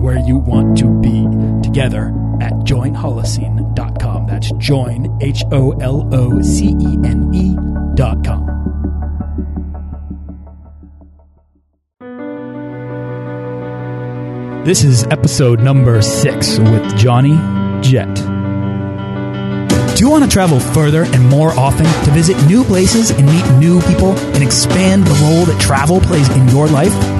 where you want to be together at joinholocene.com. That's join, H O L O C E N E.com. This is episode number six with Johnny Jet. Do you want to travel further and more often to visit new places and meet new people and expand the role that travel plays in your life?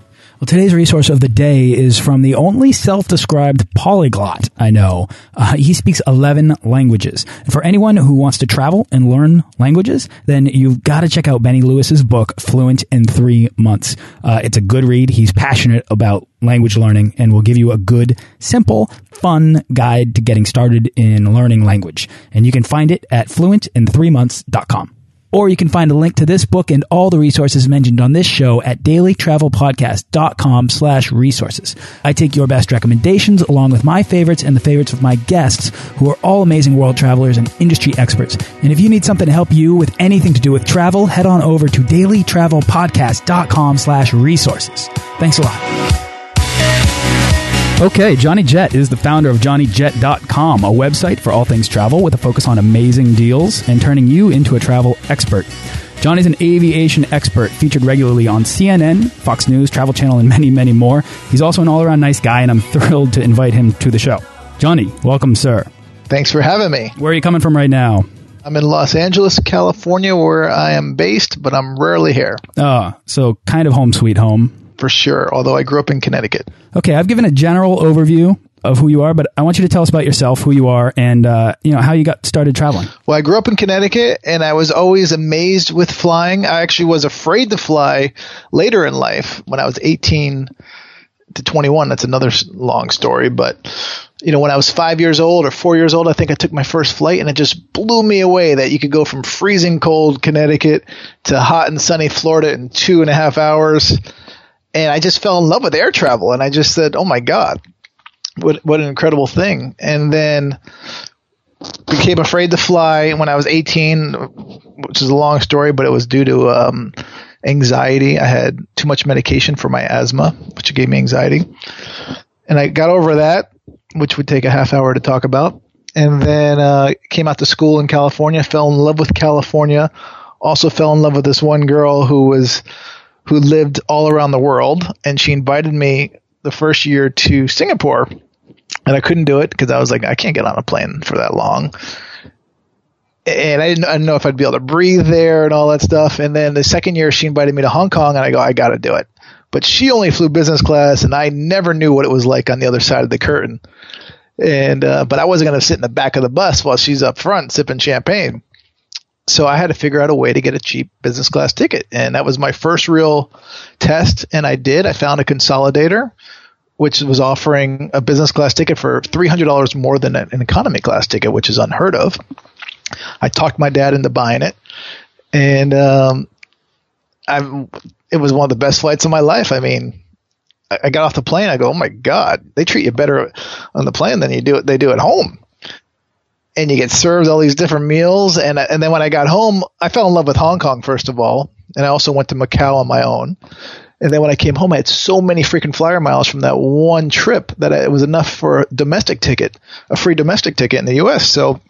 Well, today's resource of the day is from the only self-described polyglot I know. Uh, he speaks 11 languages. And for anyone who wants to travel and learn languages, then you've got to check out Benny Lewis's book, Fluent in Three Months. Uh, it's a good read. He's passionate about language learning and will give you a good, simple, fun guide to getting started in learning language. And you can find it at fluentin3months.com. Or you can find a link to this book and all the resources mentioned on this show at dailytravelpodcast.com slash resources. I take your best recommendations along with my favorites and the favorites of my guests who are all amazing world travelers and industry experts. And if you need something to help you with anything to do with travel, head on over to dailytravelpodcast.com slash resources. Thanks a lot. Okay, Johnny Jet is the founder of JohnnyJet.com, a website for all things travel with a focus on amazing deals and turning you into a travel expert. Johnny's an aviation expert featured regularly on CNN, Fox News, Travel Channel, and many, many more. He's also an all around nice guy, and I'm thrilled to invite him to the show. Johnny, welcome, sir. Thanks for having me. Where are you coming from right now? I'm in Los Angeles, California, where I am based, but I'm rarely here. Ah, so kind of home sweet home for sure, although I grew up in Connecticut. Okay, I've given a general overview of who you are, but I want you to tell us about yourself, who you are, and uh, you know how you got started traveling. Well, I grew up in Connecticut, and I was always amazed with flying. I actually was afraid to fly later in life when I was 18 to 21. That's another long story, but you know, when I was five years old or four years old, I think I took my first flight, and it just blew me away that you could go from freezing cold Connecticut to hot and sunny Florida in two and a half hours and I just fell in love with air travel, and I just said, "Oh my god, what what an incredible thing!" And then became afraid to fly when I was 18, which is a long story, but it was due to um, anxiety. I had too much medication for my asthma, which gave me anxiety, and I got over that, which would take a half hour to talk about. And then uh, came out to school in California, fell in love with California. Also fell in love with this one girl who was who lived all around the world, and she invited me the first year to Singapore, and I couldn't do it because I was like, I can't get on a plane for that long. And I didn't, I didn't know if I'd be able to breathe there and all that stuff. And then the second year, she invited me to Hong Kong, and I go, I got to do it. But she only flew business class, and I never knew what it was like on the other side of the curtain. And uh, but I wasn't going to sit in the back of the bus while she's up front sipping champagne so I had to figure out a way to get a cheap business class ticket. And that was my first real test. And I did. I found a consolidator, which was offering a business class ticket for $300 more than an economy class ticket, which is unheard of. I talked my dad into buying it. And, um, I, it was one of the best flights of my life. I mean, I got off the plane. I go, oh my god, they treat you better on the plane than you do they do at home and you get served all these different meals. And and then when I got home, I fell in love with Hong Kong first of all, and I also went to Macau on my own. And then when I came home, I had so many freaking flyer miles from that one trip that it was enough for a domestic ticket, a free domestic ticket in the U.S. So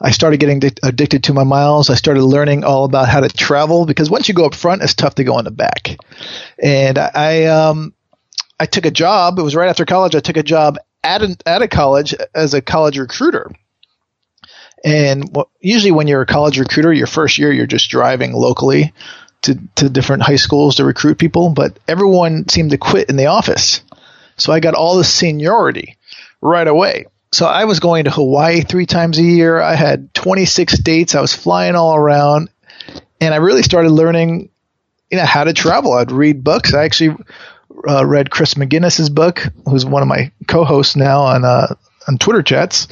I started getting addicted to my miles. I started learning all about how to travel because once you go up front, it's tough to go in the back. And I, I um, I took a job. It was right after college. I took a job at a, at a college as a college recruiter. And what, usually, when you're a college recruiter, your first year you're just driving locally to to different high schools to recruit people. But everyone seemed to quit in the office, so I got all the seniority right away. So I was going to Hawaii three times a year. I had 26 dates. I was flying all around, and I really started learning, you know, how to travel. I'd read books. I actually uh, read Chris McGinnis's book, who's one of my co-hosts now on uh, on Twitter chats,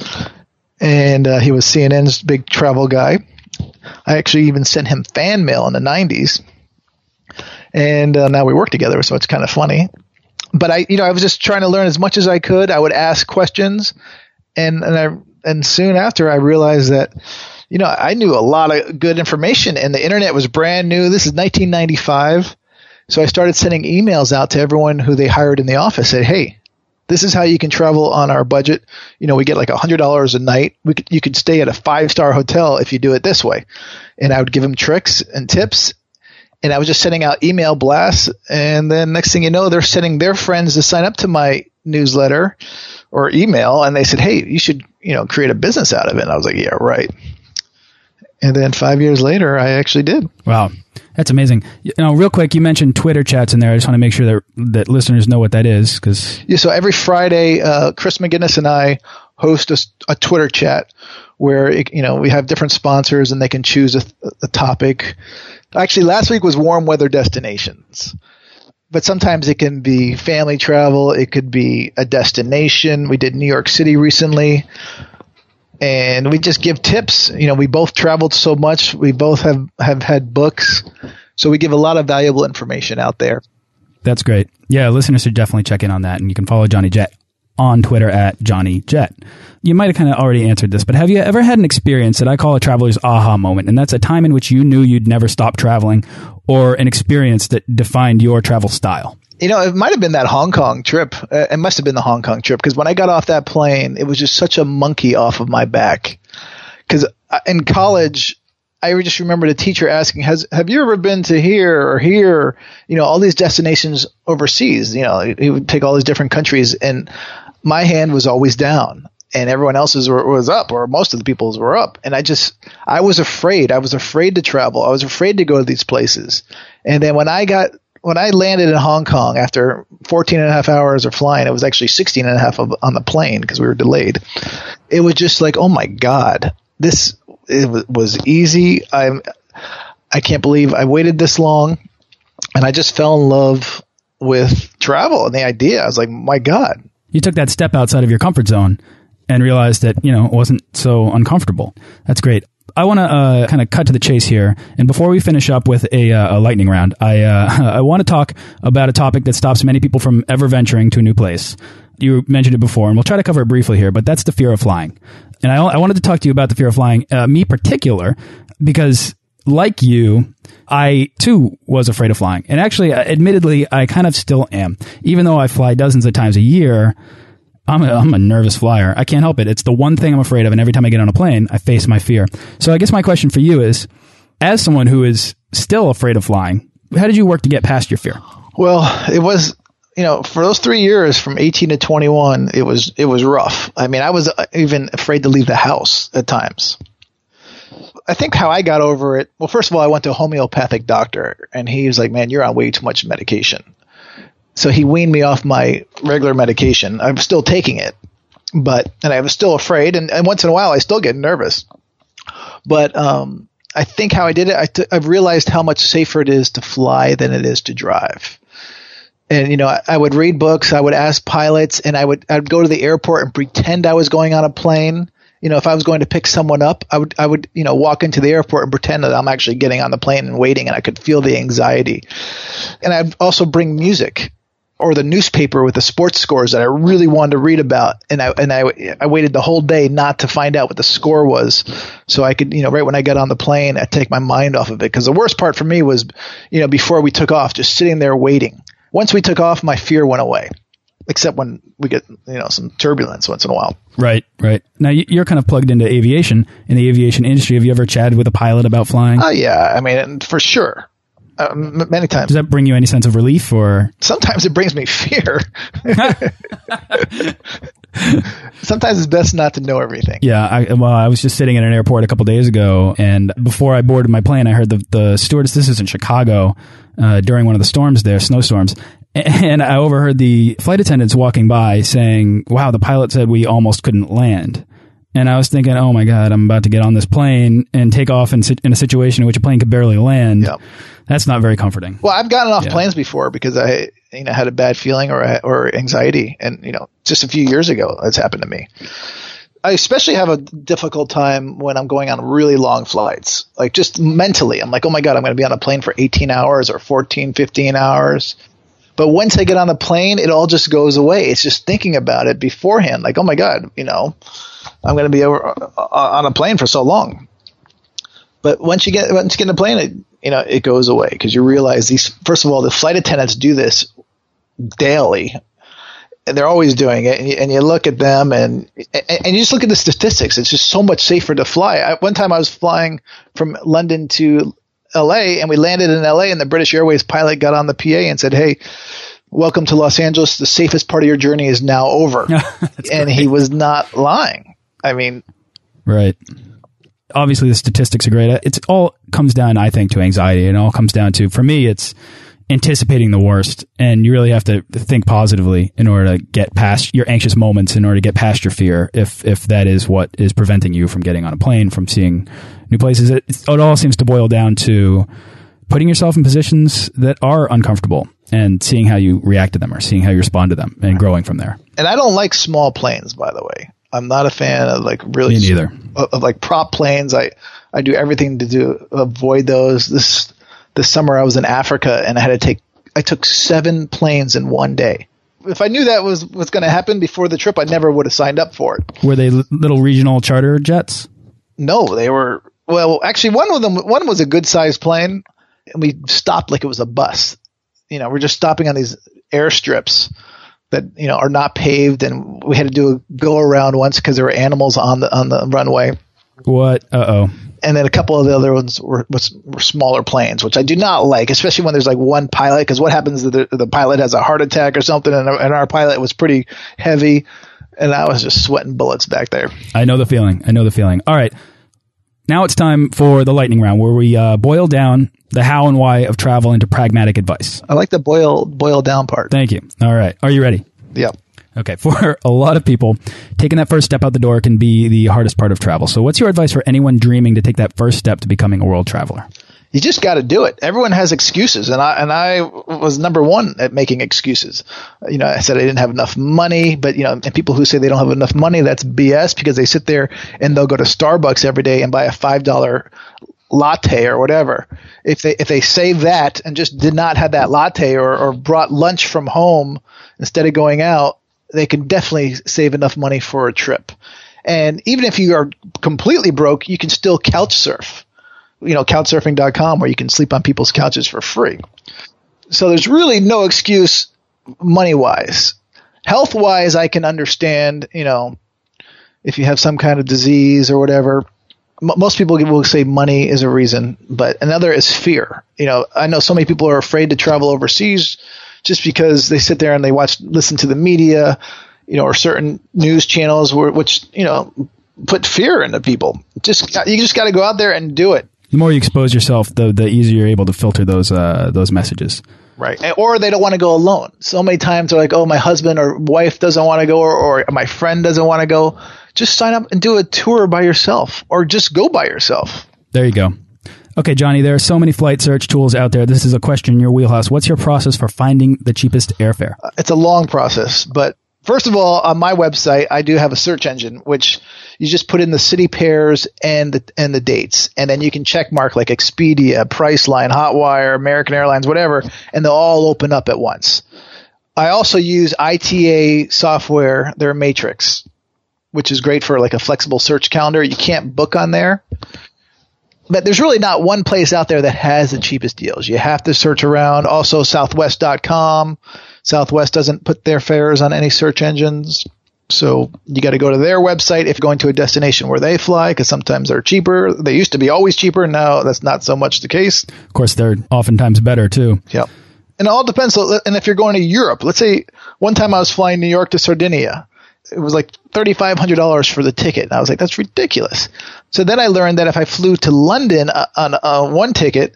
and uh, he was CNN's big travel guy. I actually even sent him fan mail in the '90s, and uh, now we work together, so it's kind of funny. But I, you know, I was just trying to learn as much as I could. I would ask questions, and and I and soon after I realized that you know, I knew a lot of good information and the internet was brand new. This is 1995. So I started sending emails out to everyone who they hired in the office. Said, hey, this is how you can travel on our budget. You know, we get like hundred dollars a night. We could, you could stay at a five star hotel if you do it this way. And I would give them tricks and tips. And I was just sending out email blasts. And then next thing you know, they're sending their friends to sign up to my newsletter or email. And they said, Hey, you should, you know, create a business out of it. And I was like, yeah, right. And then five years later, I actually did. Wow. That's amazing. You know, real quick, you mentioned Twitter chats in there. I just want to make sure that that listeners know what that is, because yeah. So every Friday, uh, Chris McGinnis and I host a, a, Twitter chat where it, you know we have different sponsors and they can choose a, a topic. Actually, last week was warm weather destinations but sometimes it can be family travel. It could be a destination. We did New York City recently and we just give tips. You know, we both traveled so much. We both have, have had books. So we give a lot of valuable information out there. That's great. Yeah, listeners should definitely check in on that. And you can follow Johnny Jet on Twitter at Johnny Jet. You might have kind of already answered this, but have you ever had an experience that I call a traveler's aha moment? And that's a time in which you knew you'd never stop traveling or an experience that defined your travel style? You know, it might have been that Hong Kong trip. Uh, it must have been the Hong Kong trip because when I got off that plane, it was just such a monkey off of my back. Because uh, in college, I just remember the teacher asking, "Has have you ever been to here or here? You know, all these destinations overseas. You know, he would take all these different countries, and my hand was always down, and everyone else's were, was up, or most of the people's were up. And I just, I was afraid. I was afraid to travel. I was afraid to go to these places. And then when I got when I landed in Hong Kong after 14 and a half hours of flying, it was actually 16 and a half of, on the plane because we were delayed. It was just like, oh my God, this it was easy. I'm, I can't believe I waited this long. And I just fell in love with travel and the idea. I was like, my God. You took that step outside of your comfort zone and realized that, you know, it wasn't so uncomfortable. That's great. I want to uh, kind of cut to the chase here. And before we finish up with a, uh, a lightning round, I, uh, I want to talk about a topic that stops many people from ever venturing to a new place. You mentioned it before, and we'll try to cover it briefly here, but that's the fear of flying. And I, I wanted to talk to you about the fear of flying, uh, me particular, because like you, I too was afraid of flying. And actually, uh, admittedly, I kind of still am. Even though I fly dozens of times a year, I'm a, I'm a nervous flyer. I can't help it. It's the one thing I'm afraid of. And every time I get on a plane, I face my fear. So I guess my question for you is, as someone who is still afraid of flying, how did you work to get past your fear? Well, it was, you know, for those three years from 18 to 21, it was, it was rough. I mean, I was uh, even afraid to leave the house at times. I think how I got over it, well, first of all, I went to a homeopathic doctor and he was like, man, you're on way too much medication. So he weaned me off my regular medication. I'm still taking it, but and I was still afraid, and, and once in a while I still get nervous. But um, I think how I did it, i t- I've realized how much safer it is to fly than it is to drive. And you know, I, I would read books, I would ask pilots, and I would I'd go to the airport and pretend I was going on a plane you know, if I was going to pick someone up, I would, I would, you know, walk into the airport and pretend that I'm actually getting on the plane and waiting, and I could feel the anxiety. And I'd also bring music or the newspaper with the sports scores that I really wanted to read about, and I and I I waited the whole day not to find out what the score was, so I could you know right when I got on the plane, I take my mind off of it because the worst part for me was you know before we took off, just sitting there waiting. Once we took off, my fear went away, except when we get you know some turbulence once in a while. Right, right. Now you're kind of plugged into aviation in the aviation industry. Have you ever chatted with a pilot about flying? Oh uh, yeah, I mean for sure. Uh, many times. Does that bring you any sense of relief or? Sometimes it brings me fear. Sometimes it's best not to know everything. Yeah, I, well, I was just sitting at an airport a couple days ago, and before I boarded my plane, I heard the the stewardess. This is in Chicago uh, during one of the storms there, snowstorms, and I overheard the flight attendants walking by saying, "Wow, the pilot said we almost couldn't land." And I was thinking, oh my God, I'm about to get on this plane and take off in, in a situation in which a plane could barely land. Yep. That's not very comforting. Well, I've gotten off Yeah. planes before because I, you know, had a bad feeling or or anxiety, and you know, just a few years ago, that's happened to me. I especially have a difficult time when I'm going on really long flights. Like just mentally, I'm like, oh my god, I'm going to be on a plane for 18 hours or 14, 15 hours. But once I get on the plane, it all just goes away. It's just thinking about it beforehand, like, oh my god, you know, I'm going to be over, uh, on a plane for so long. But once you get once you get in a plane, it you know it goes away because you realize these. First of all, the flight attendants do this daily, and they're always doing it. And you, and you look at them, and and and you just look at the statistics. It's just so much safer to fly. I, one time, I was flying from London to L.A. and we landed in L.A. and the British Airways pilot got on the PA and said, "Hey." Welcome to Los Angeles. The safest part of your journey is now over. and he was not lying. I mean, Right. Obviously, the statistics are great. It's all comes down, I think, to anxiety. and It all comes down to, for me, it's anticipating the worst, and you really have to think positively in order to get past your anxious moments, in order to get past your fear. If if that is what is preventing you from getting on a plane, from seeing new places, it, it all seems to boil down to putting yourself in positions that are uncomfortable and seeing how you react to them or seeing how you respond to them and growing from there. and I don't like small planes, by the way. I'm not a fan of like really Me neither. Of, of, like prop planes. I I do everything to do avoid those. This this summer I was in Africa and I had to take I took seven planes in one day. If I knew that was was going to happen before the trip, I never would have signed up for it. Were they little regional charter jets? No, they were well. Actually, one of them one was a good sized plane, and we stopped like it was a bus. You know, we're just stopping on these airstrips that you know are not paved, and we had to do a go around once because there were animals on the on the runway. What? Uh oh. And then a couple of the other ones were, was, were smaller planes, which I do not like, especially when there's like one pilot. Because what happens if the, the pilot has a heart attack or something, and, and our pilot was pretty heavy, and I was just sweating bullets back there. I know the feeling. I know the feeling. All right. Now it's time for the lightning round where we uh, boil down the how and why of travel into pragmatic advice. I like the boil boil down part. Thank you. All right. Are you ready? Yeah. Okay. For a lot of people, taking that first step out the door can be the hardest part of travel. So, what's your advice for anyone dreaming to take that first step to becoming a world traveler? You just got to do it. Everyone has excuses, and I and I was number one at making excuses. You know, I said I didn't have enough money, but you know, and people who say they don't have enough money, that's BS because they sit there and they'll go to Starbucks every day and buy a five dollar latte or whatever. If they if they save that and just did not have that latte or, or brought lunch from home instead of going out, they can definitely save enough money for a trip. And even if you are completely broke, you can still couch surf you know, couchsurfing.com where you can sleep on people's couches for free. So there's really no excuse money wise. Health wise, I can understand, you know, if you have some kind of disease or whatever. M- most people will say money is a reason, but another is fear. You know, I know so many people are afraid to travel overseas just because they sit there and they watch, listen to the media, you know, or certain news channels where, which, you know, put fear into people. Just, you just got to go out there and do it. The more you expose yourself, the the easier you're able to filter those uh, those messages. Right. And- Or they don't want to go alone. So many times they're like, oh, my husband or wife doesn't want to go or, or my friend doesn't want to go. Just sign up and do a tour by yourself or just go by yourself. There you go. Okay, Johnny, there are so many flight search tools out there. This is a question in your wheelhouse. What's your process for finding the cheapest airfare? It's a long process, but first of all, on my website, I do have a search engine, which you just put in the city pairs and the, and the dates, and then you can check mark like Expedia, Priceline, Hotwire, American Airlines, whatever, and they'll all open up at once. I also use ITA software, their Matrix, which is great for like a flexible search calendar. You can't book on there. But there's really not one place out there that has the cheapest deals. You have to search around. Also, Southwest.com. Southwest doesn't put their fares on any search engines. So you got to go to their website if you're going to a destination where they fly, because sometimes they're cheaper. They used to be always cheaper. Now that's not so much the case. Of course, they're oftentimes better too. Yeah. And it all depends. And if you're going to Europe, let's say one time I was flying New York to Sardinia, it was like $3,500 for the ticket. And I was like, that's ridiculous. So then I learned that if I flew to London uh, on uh, one ticket,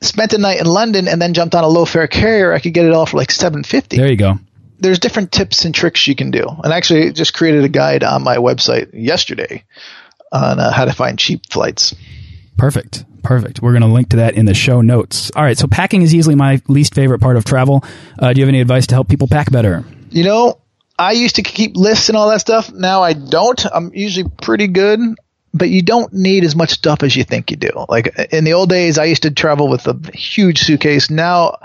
spent a night in London, and then jumped on a low fare carrier, I could get it all for like 750 There you go there's different tips and tricks you can do. And I actually just created a guide on my website yesterday on uh, how to find cheap flights. Perfect. Perfect. We're going to link to that in the show notes. All right. So packing is easily my least favorite part of travel. Uh, do you have any advice to help people pack better? You know, I used to keep lists and all that stuff. Now I don't. I'm usually pretty good, but you don't need as much stuff as you think you do. Like in the old days, I used to travel with a huge suitcase. Now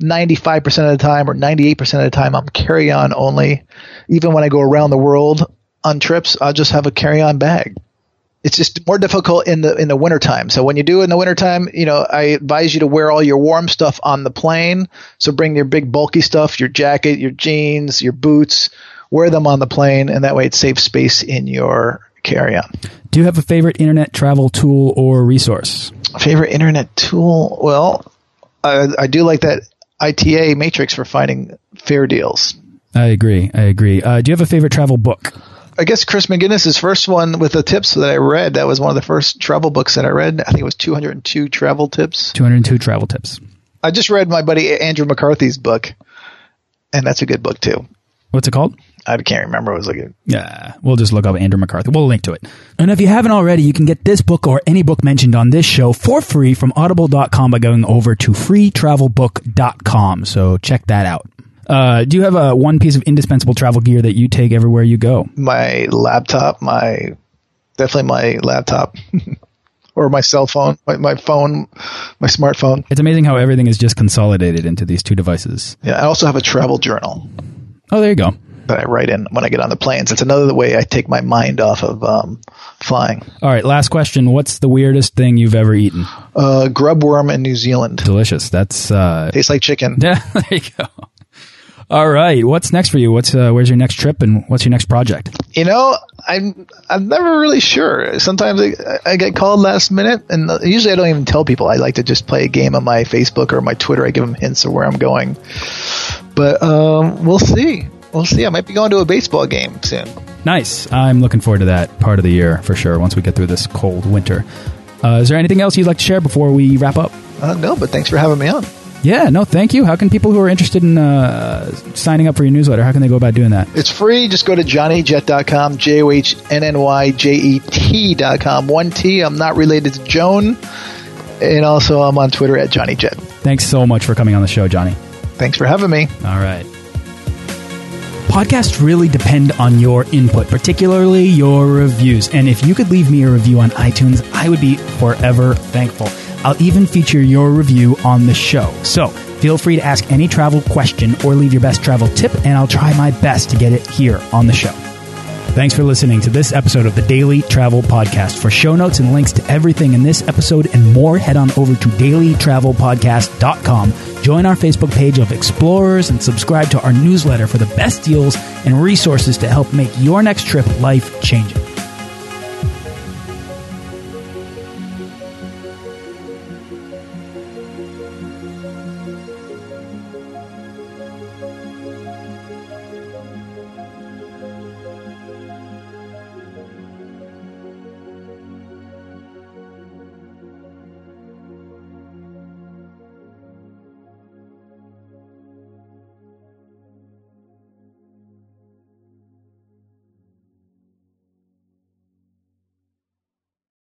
95% of the time or 98% of the time, I'm carry on only. Even when I go around the world on trips, I'll just have a carry on bag. It's just more difficult in the in the wintertime. So when you do in the wintertime, you know, I advise you to wear all your warm stuff on the plane. So bring your big bulky stuff, your jacket, your jeans, your boots, wear them on the plane, and that way it saves space in your carry on. Do you have a favorite internet travel tool or resource? Favorite internet tool? Well, I, I do like that ITA matrix for finding fare deals. I agree. I agree. Uh, do you have a favorite travel book? I guess Chris McGinnis's first one with the tips that I read. That was one of the first travel books that I read. I think it was 202 travel tips. 202 travel tips. I just read my buddy Andrew McCarthy's book, and that's a good book too. What's it called? I can't remember. It was like a, yeah. We'll just look up Andrew McCarthy. We'll link to it. And if you haven't already, you can get this book or any book mentioned on this show for free from Audible.com by going over to freetravelbook.com. So check that out. Uh, do you have a one piece of indispensable travel gear that you take everywhere you go? My laptop, my definitely my laptop. or my cell phone, my, my phone, my smartphone. It's amazing how everything is just consolidated into these two devices. Yeah, I also have a travel journal. Oh, there you go that I write in when I get on the planes. It's another way I take my mind off of um, flying. All right, last question. What's the weirdest thing you've ever eaten? Uh, grub worm in New Zealand. Delicious. That's uh, tastes like chicken. Yeah, there you go. All right, what's next for you? What's uh, where's your next trip and what's your next project? You know, I'm I'm never really sure. Sometimes I, I get called last minute, and usually I don't even tell people. I like to just play a game on my Facebook or my Twitter. I give them hints of where I'm going, but um, we'll see we'll see. I might be going to a baseball game soon. Nice. I'm looking forward to that part of the year for sure. Once we get through this cold winter. Uh, is there anything else you'd like to share before we wrap up? Uh, no, but thanks for having me on. Yeah, no, thank you. How can people who are interested in uh, signing up for your newsletter, how can they go about doing that? It's free. Just go to johnnyjet.com, J O H N N Y J E T.com. One T. I'm not related to Joan. And also, I'm on Twitter at JohnnyJet. Thanks so much for coming on the show, Johnny. Thanks for having me. All right. Podcasts really depend on your input, particularly your reviews. And if you could leave me a review on iTunes, I would be forever thankful. I'll even feature your review on the show. So feel free to ask any travel question or leave your best travel tip, and I'll try my best to get it here on the show. Thanks for listening to this episode of the Daily Travel Podcast. For show notes and links to everything in this episode and more, head on over to dailytravelpodcast.com. Join our Facebook page of explorers and subscribe to our newsletter for the best deals and resources to help make your next trip life changing.